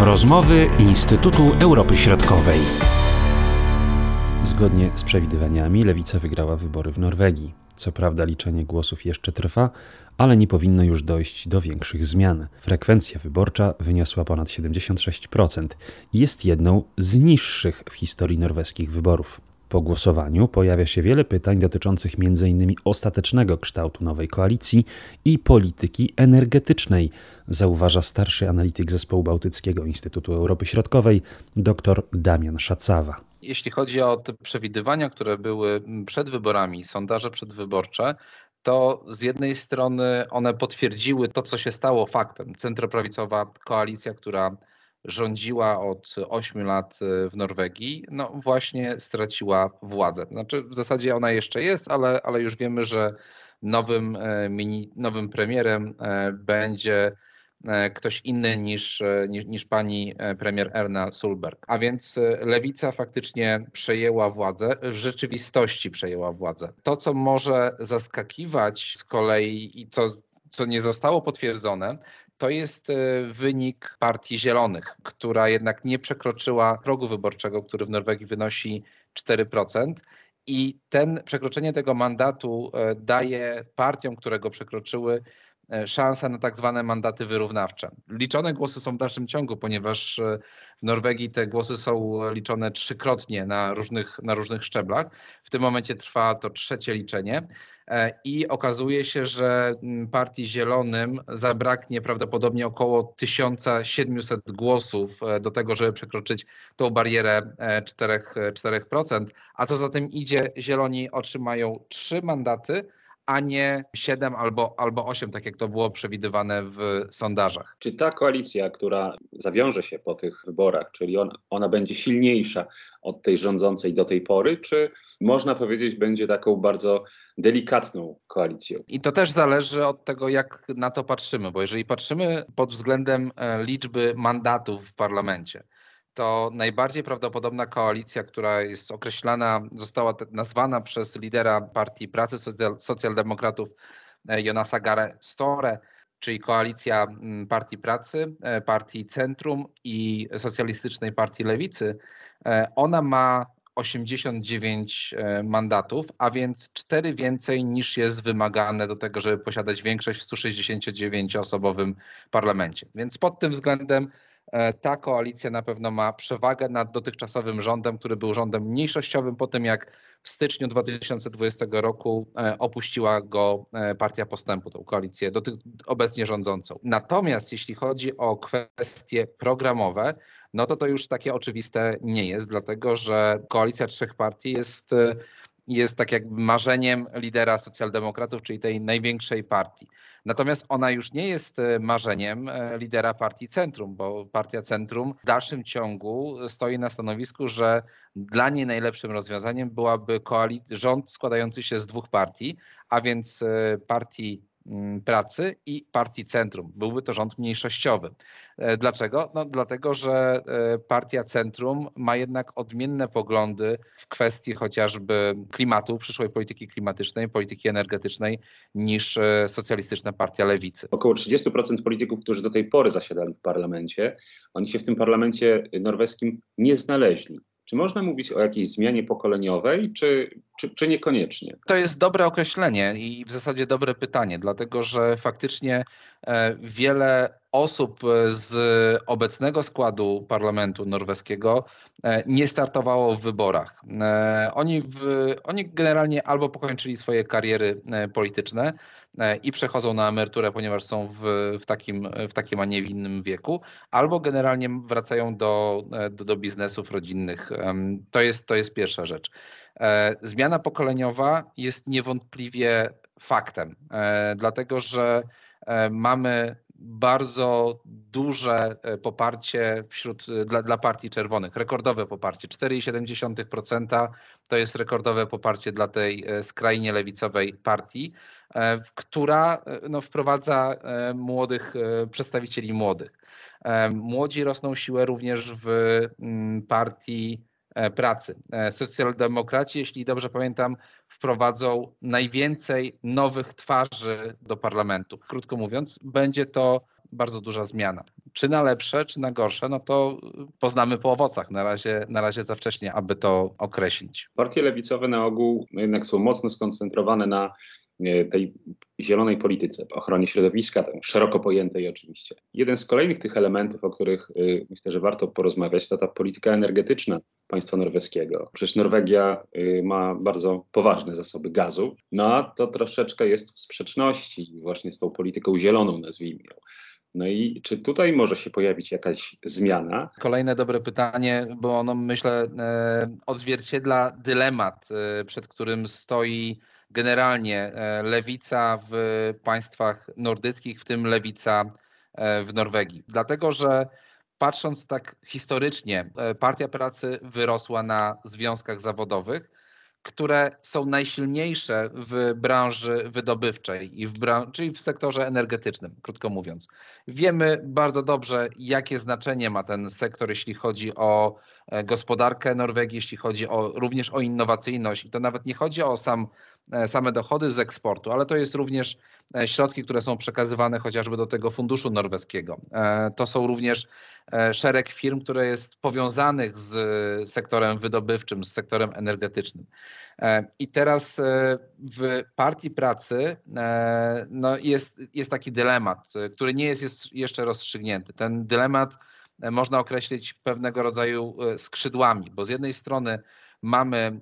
Rozmowy Instytutu Europy Środkowej. Zgodnie z przewidywaniami lewica wygrała wybory w Norwegii. Co prawda liczenie głosów jeszcze trwa, ale nie powinno już dojść do większych zmian. Frekwencja wyborcza wyniosła ponad 76% i jest jedną z niższych w historii norweskich wyborów. Po głosowaniu pojawia się wiele pytań dotyczących m.in. ostatecznego kształtu nowej koalicji i polityki energetycznej, zauważa starszy analityk zespołu Bałtyckiego Instytutu Europy Środkowej dr Damian Szacawa. Jeśli chodzi o te przewidywania, które były przed wyborami, sondaże przedwyborcze, to z jednej strony one potwierdziły to, co się stało faktem. Centroprawicowa koalicja, która rządziła od 8 lat e, w Norwegii, no właśnie straciła władzę. Znaczy w zasadzie ona jeszcze jest, ale, ale już wiemy, że nowym, e, mini, nowym premierem e, będzie ktoś inny niż, niż, niż, pani premier Erna Sulberg. A więc lewica faktycznie przejęła władzę, w rzeczywistości przejęła władzę. To, co może zaskakiwać z kolei i to, co nie zostało potwierdzone, to jest e, wynik Partii Zielonych, która jednak nie przekroczyła progu wyborczego, który w Norwegii wynosi 4%. I ten przekroczenie tego mandatu e, daje partiom, które go przekroczyły, e, szansę na tak zwane mandaty wyrównawcze. Liczone głosy są w dalszym ciągu, ponieważ w Norwegii te głosy są liczone trzykrotnie na różnych, na różnych szczeblach. W tym momencie trwa to trzecie liczenie. E, i okazuje się, że mm, Partii Zielonym zabraknie prawdopodobnie około 1700 głosów e, do tego, żeby przekroczyć tą barierę 4%, e, 4%. A co za tym idzie, Zieloni otrzymają trzy mandaty, a nie 7 albo, albo 8, tak jak to było przewidywane w sondażach. Czy ta koalicja, która zawiąże się po tych wyborach, czyli ona, ona będzie silniejsza od tej rządzącej do tej pory, czy można powiedzieć, będzie taką bardzo delikatną koalicją? I to też zależy od tego, jak na to patrzymy, bo jeżeli patrzymy pod względem e, liczby mandatów w parlamencie, to najbardziej prawdopodobna koalicja, która jest określana, została nazwana przez lidera Partii Pracy Socjaldemokratów e, Jonasa Gare Store, czyli koalicja mm, Partii Pracy, e, Partii Centrum i Socjalistycznej Partii Lewicy, e, ona ma 89 mandatów, a więc cztery więcej niż jest wymagane do tego, żeby posiadać większość w 169-osobowym parlamencie. Więc pod tym względem ta koalicja na pewno ma przewagę nad dotychczasowym rządem, który był rządem mniejszościowym po tym, jak w styczniu 2020 roku e, opuściła go e, Partia Postępu, tą koalicję obecnie rządzącą. Natomiast jeśli chodzi o kwestie programowe, no to to już takie oczywiste nie jest, dlatego że koalicja trzech partii jest jest tak jakby marzeniem lidera socjaldemokratów, czyli tej największej partii. Natomiast ona już nie jest e, marzeniem e, lidera partii Centrum, bo partia Centrum w dalszym ciągu stoi na stanowisku, że dla niej najlepszym rozwiązaniem byłaby rząd składający się z dwóch partii, a więc e, partii pracy i Partii Centrum. Byłby to rząd mniejszościowy. E, dlaczego? No, dlatego, że e, Partia Centrum ma jednak odmienne poglądy w kwestii chociażby klimatu, przyszłej polityki klimatycznej, polityki energetycznej niż e, socjalistyczna partia lewicy. Około 30% polityków, którzy do tej pory zasiadali w parlamencie, oni się w tym parlamencie norweskim nie znaleźli. Czy można mówić o jakiejś zmianie pokoleniowej, czy, czy, czy, niekoniecznie? To jest dobre określenie i w zasadzie dobre pytanie, dlatego że faktycznie wiele osób z obecnego składu parlamentu norweskiego e, nie startowało w wyborach. E, oni, w, oni generalnie albo pokończyli swoje kariery polityczne i przechodzą na emeryturę, ponieważ są w, w, takim, w takim, a nie w innym wieku, albo generalnie wracają do, do, do biznesów rodzinnych. To jest, to jest pierwsza rzecz. E, zmiana pokoleniowa jest niewątpliwie faktem, e, dlatego że e, mamy bardzo duże poparcie wśród, dla, dla partii czerwonych, rekordowe poparcie. 4,7% to jest rekordowe poparcie dla tej skrajnie lewicowej partii, która no, wprowadza młodych, przedstawicieli młodych. Młodzi rosną siłę również w mm, partii E, pracy. E, socjaldemokraci, jeśli dobrze pamiętam, wprowadzą najwięcej nowych twarzy do parlamentu. Krótko mówiąc, będzie to bardzo duża zmiana. Czy na lepsze, czy na gorsze, no to poznamy po owocach. Na razie, na razie za wcześnie, aby to określić. Partie lewicowe na ogół no jednak są mocno skoncentrowane na e, tej zielonej polityce, ochronie środowiska, szeroko pojętej oczywiście. Jeden z kolejnych tych elementów, o których myślę, że warto porozmawiać, to ta polityka energetyczna państwa norweskiego. Przecież Norwegia y, ma bardzo poważne zasoby gazu, no a to troszeczkę jest w sprzeczności właśnie z tą polityką zieloną, nazwijmy ją. No i czy tutaj może się pojawić jakaś zmiana? Kolejne dobre pytanie, bo ono myślę e, odzwierciedla dylemat, e, przed którym stoi generalnie e, lewica w państwach nordyckich, w tym lewica w Norwegii. Dlatego, że patrząc tak historycznie, Partia Pracy wyrosła na związkach zawodowych które są najsilniejsze w branży wydobywczej, i w bran- czyli w sektorze energetycznym, krótko mówiąc. Wiemy bardzo dobrze, jakie znaczenie ma ten sektor, jeśli chodzi o e, gospodarkę Norwegii, jeśli chodzi o, również o innowacyjność. I to nawet nie chodzi o sam, e, same dochody z eksportu, ale to jest również e, środki, które są przekazywane chociażby do tego funduszu norweskiego. To są również szereg firm, które jest powiązanych z sektorem wydobywczym, z sektorem energetycznym. E, I teraz e, w partii pracy e, no jest, jest taki dylemat, który nie jest jeszcze rozstrzygnięty. Ten dylemat można określić pewnego rodzaju skrzydłami, bo z jednej strony mamy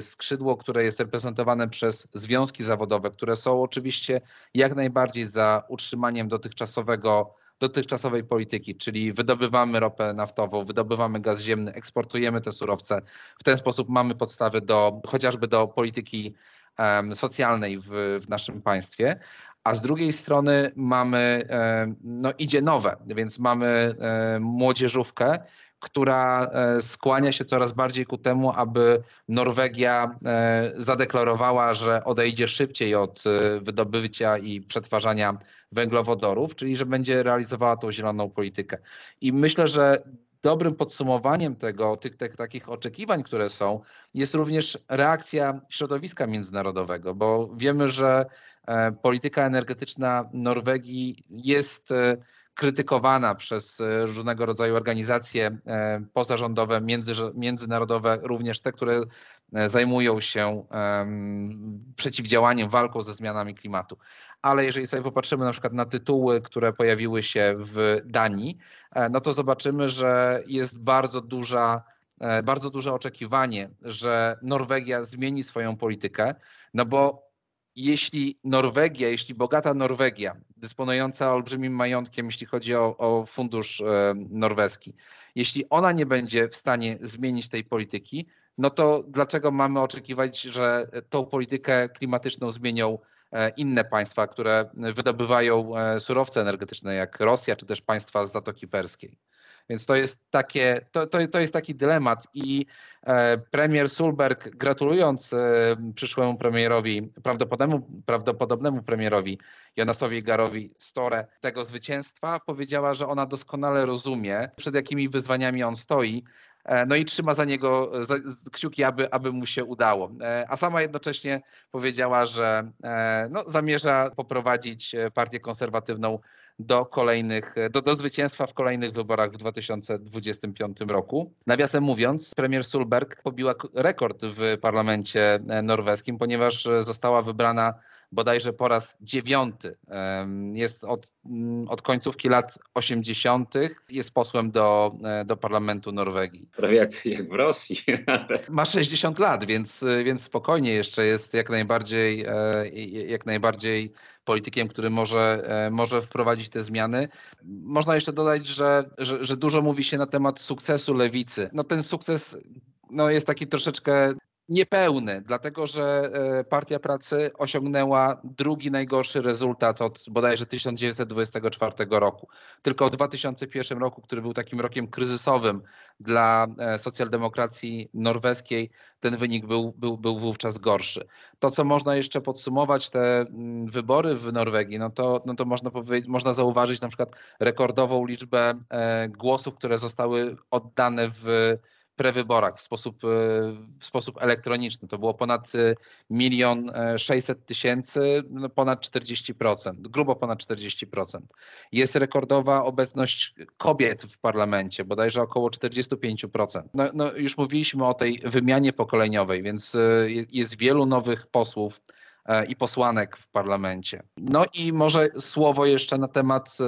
skrzydło, które jest reprezentowane przez związki zawodowe, które są oczywiście jak najbardziej za utrzymaniem dotychczasowego dotychczasowej polityki, czyli wydobywamy ropę naftową, wydobywamy gaz ziemny, eksportujemy te surowce. W ten sposób mamy podstawy do chociażby do polityki socjalnej w, w naszym państwie, a z drugiej strony mamy, no idzie nowe, więc mamy młodzieżówkę, która e, skłania się coraz bardziej ku temu, aby Norwegia e, zadeklarowała, że odejdzie szybciej od e, wydobycia i przetwarzania węglowodorów, czyli że będzie realizowała tą zieloną politykę. I myślę, że dobrym podsumowaniem tego, tych, tych takich oczekiwań, które są, jest również reakcja środowiska międzynarodowego, bo wiemy, że polityka energetyczna Norwegii jest krytykowana przez e, różnego rodzaju organizacje e, pozarządowe, między, międzynarodowe, również te, które e, zajmują się przeciwdziałaniem, walką ze zmianami klimatu. Ale jeżeli sobie popatrzymy na przykład na tytuły, które pojawiły się w Danii, no to zobaczymy, że jest bardzo duża bardzo duże oczekiwanie, że Norwegia zmieni swoją politykę, no bo jeśli Norwegia, jeśli bogata Norwegia, dysponująca olbrzymim majątkiem, jeśli chodzi o, o fundusz e, norweski, jeśli ona nie będzie w stanie zmienić tej polityki, no to dlaczego mamy oczekiwać, że tą politykę klimatyczną zmienią e, inne państwa, które wydobywają e, surowce energetyczne, jak Rosja, czy też państwa z Zatoki Perskiej? Więc to jest, takie, to, to, to jest taki dylemat i e, premier Sulberg gratulując e, przyszłemu premierowi, prawdopodobnemu, prawdopodobnemu premierowi Jonasowi Garowi Store tego zwycięstwa, powiedziała, że ona doskonale rozumie, przed jakimi wyzwaniami on stoi, no i trzyma za niego za, kciuki, aby, aby mu się udało. E, a sama jednocześnie powiedziała, że e, no, zamierza poprowadzić partię konserwatywną do kolejnych, do, do zwycięstwa w kolejnych wyborach w 2025 roku. Nawiasem mówiąc, premier Sulberg pobiła rekord w parlamencie norweskim, ponieważ została wybrana bodajże po raz dziewiąty. Jest od, mm, od końcówki lat 80. jest posłem do, e, do parlamentu Norwegii. Prawie jak, jak w Rosji. Ma 60 lat, więc, więc spokojnie jeszcze jest jak najbardziej, e, jak najbardziej politykiem, który może, e, może wprowadzić te zmiany. Można jeszcze dodać, że, że, że dużo mówi się na temat sukcesu lewicy. No ten sukces no, jest taki troszeczkę niepełny, dlatego że e, Partia Pracy osiągnęła drugi najgorszy rezultat od bodajże 1924 roku. Tylko w 2001 roku, który był takim rokiem kryzysowym dla e, socjaldemokracji norweskiej, ten wynik był, był, był wówczas gorszy. To, co można jeszcze podsumować, te mm, wybory w Norwegii, no to, no to można, można zauważyć na przykład rekordową liczbę e, głosów, które zostały oddane w prewyborach w sposób, w sposób elektroniczny. To było ponad milion sześćset tysięcy, no ponad 40%, grubo ponad 40%. Jest rekordowa obecność kobiet w parlamencie, bodajże około 45%. No, no już mówiliśmy o tej wymianie pokoleniowej, więc jest wielu nowych posłów i posłanek w parlamencie. No i może słowo jeszcze na temat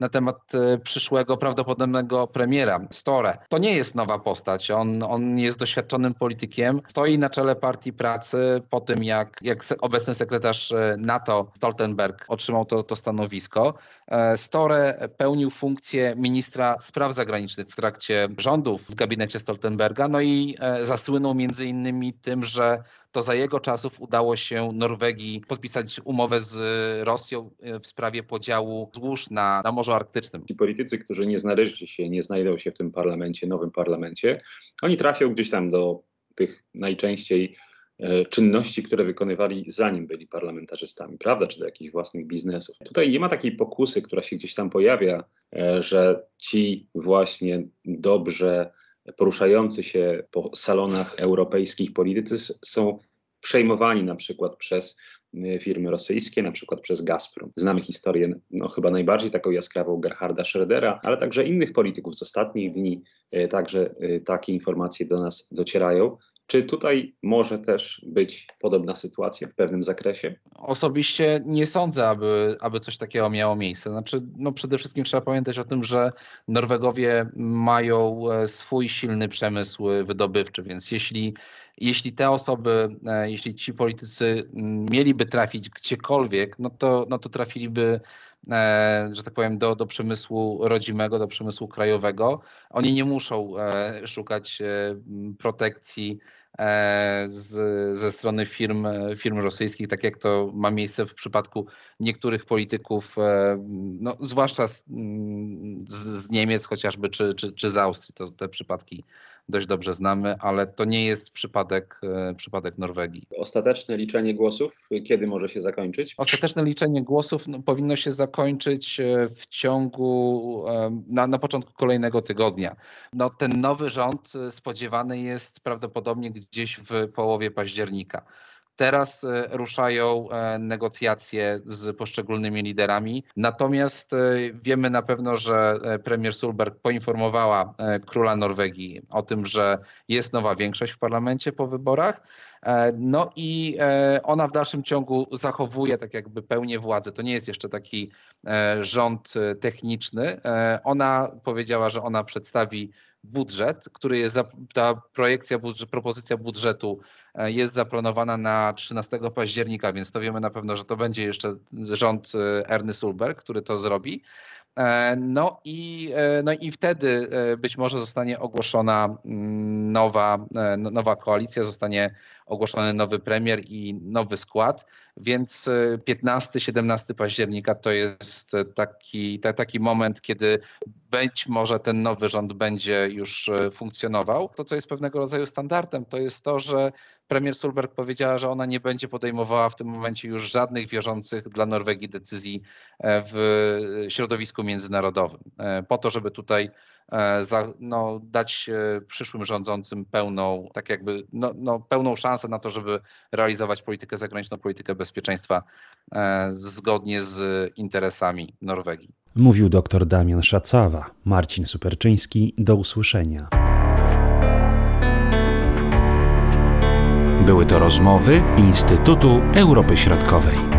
na temat e, przyszłego prawdopodobnego premiera, Store. To nie jest nowa postać, on, on jest doświadczonym politykiem, stoi na czele partii pracy po tym, jak, jak obecny sekretarz e, NATO Stoltenberg otrzymał to, to stanowisko. E, Store pełnił funkcję ministra spraw zagranicznych w trakcie rządów w gabinecie Stoltenberga, no i zasłynął między innymi tym, że to za jego czasów udało się Norwegii podpisać umowę z Rosją w sprawie podziału złóż na, na Morzu Arktycznym. Ci politycy, którzy nie znaleźli się, nie znajdą się w tym parlamencie, nowym parlamencie, oni trafią gdzieś tam do tych najczęściej e, czynności, które wykonywali zanim byli parlamentarzystami, prawda, czy do jakichś własnych biznesów. Tutaj nie ma takiej pokusy, która się gdzieś tam pojawia, e, że ci właśnie dobrze poruszający się po salonach europejskich politycy są przejmowani na przykład przez y, firmy rosyjskie, na przykład przez Gazprom. Znamy historię no, chyba najbardziej taką jaskrawą Gerharda Schrödera, ale także innych polityków z ostatnich dni. Y, także y, takie informacje do nas docierają. Czy tutaj może też być podobna sytuacja w pewnym zakresie? Osobiście nie sądzę, aby, aby coś takiego miało miejsce. Znaczy, no przede wszystkim trzeba pamiętać o tym, że Norwegowie mają e, swój silny przemysł wydobywczy, więc jeśli, jeśli te osoby, e, jeśli ci politycy mieliby trafić gdziekolwiek, no to, no to trafiliby e, że tak powiem, do, do przemysłu rodzimego, do przemysłu krajowego. Oni nie muszą szukać protekcji E, z, ze strony firm, firm rosyjskich, tak jak to ma miejsce w przypadku niektórych polityków, e, no, zwłaszcza z, z Niemiec chociażby, czy, czy, czy z Austrii. To te przypadki dość dobrze znamy, ale to nie jest przypadek, e, przypadek Norwegii. Ostateczne liczenie głosów, kiedy może się zakończyć? Ostateczne liczenie głosów no, powinno się zakończyć e, w ciągu, e, na, na początku kolejnego tygodnia. No, ten nowy rząd spodziewany jest prawdopodobnie gdzieś w połowie października. Teraz e, ruszają e, negocjacje z poszczególnymi liderami. Natomiast e, wiemy na pewno, że premier Sulberg poinformowała króla Norwegii o tym, że jest nowa większość w parlamencie po wyborach. No i ona w dalszym ciągu zachowuje tak jakby pełnię władzy. To nie jest jeszcze taki rząd techniczny. Ona powiedziała, że ona przedstawi budżet, który jest, ta projekcja, budżet, propozycja budżetu e, jest zaplanowana na 13 października, więc to wiemy na pewno, że to będzie jeszcze rząd e, Erny Sulberg, który to zrobi. E, no i, no i wtedy być może zostanie ogłoszona mm, nowa, no, nowa koalicja, zostanie ogłoszony nowy premier i nowy skład, więc 15-17 października to jest taki, taki moment, kiedy być może ten nowy rząd będzie już e, funkcjonował. To, co jest pewnego rodzaju standardem, to jest to, że premier Sulberg powiedziała, że ona nie będzie podejmowała w tym momencie już żadnych wiążących dla Norwegii decyzji e, w środowisku międzynarodowym. E, po to, żeby tutaj za, no, dać przyszłym rządzącym pełną, tak jakby, no, no, pełną szansę na to, żeby realizować politykę zagraniczną, politykę bezpieczeństwa zgodnie z interesami Norwegii. Mówił dr Damian Szacawa. Marcin Superczyński. Do usłyszenia. Były to rozmowy Instytutu Europy Środkowej.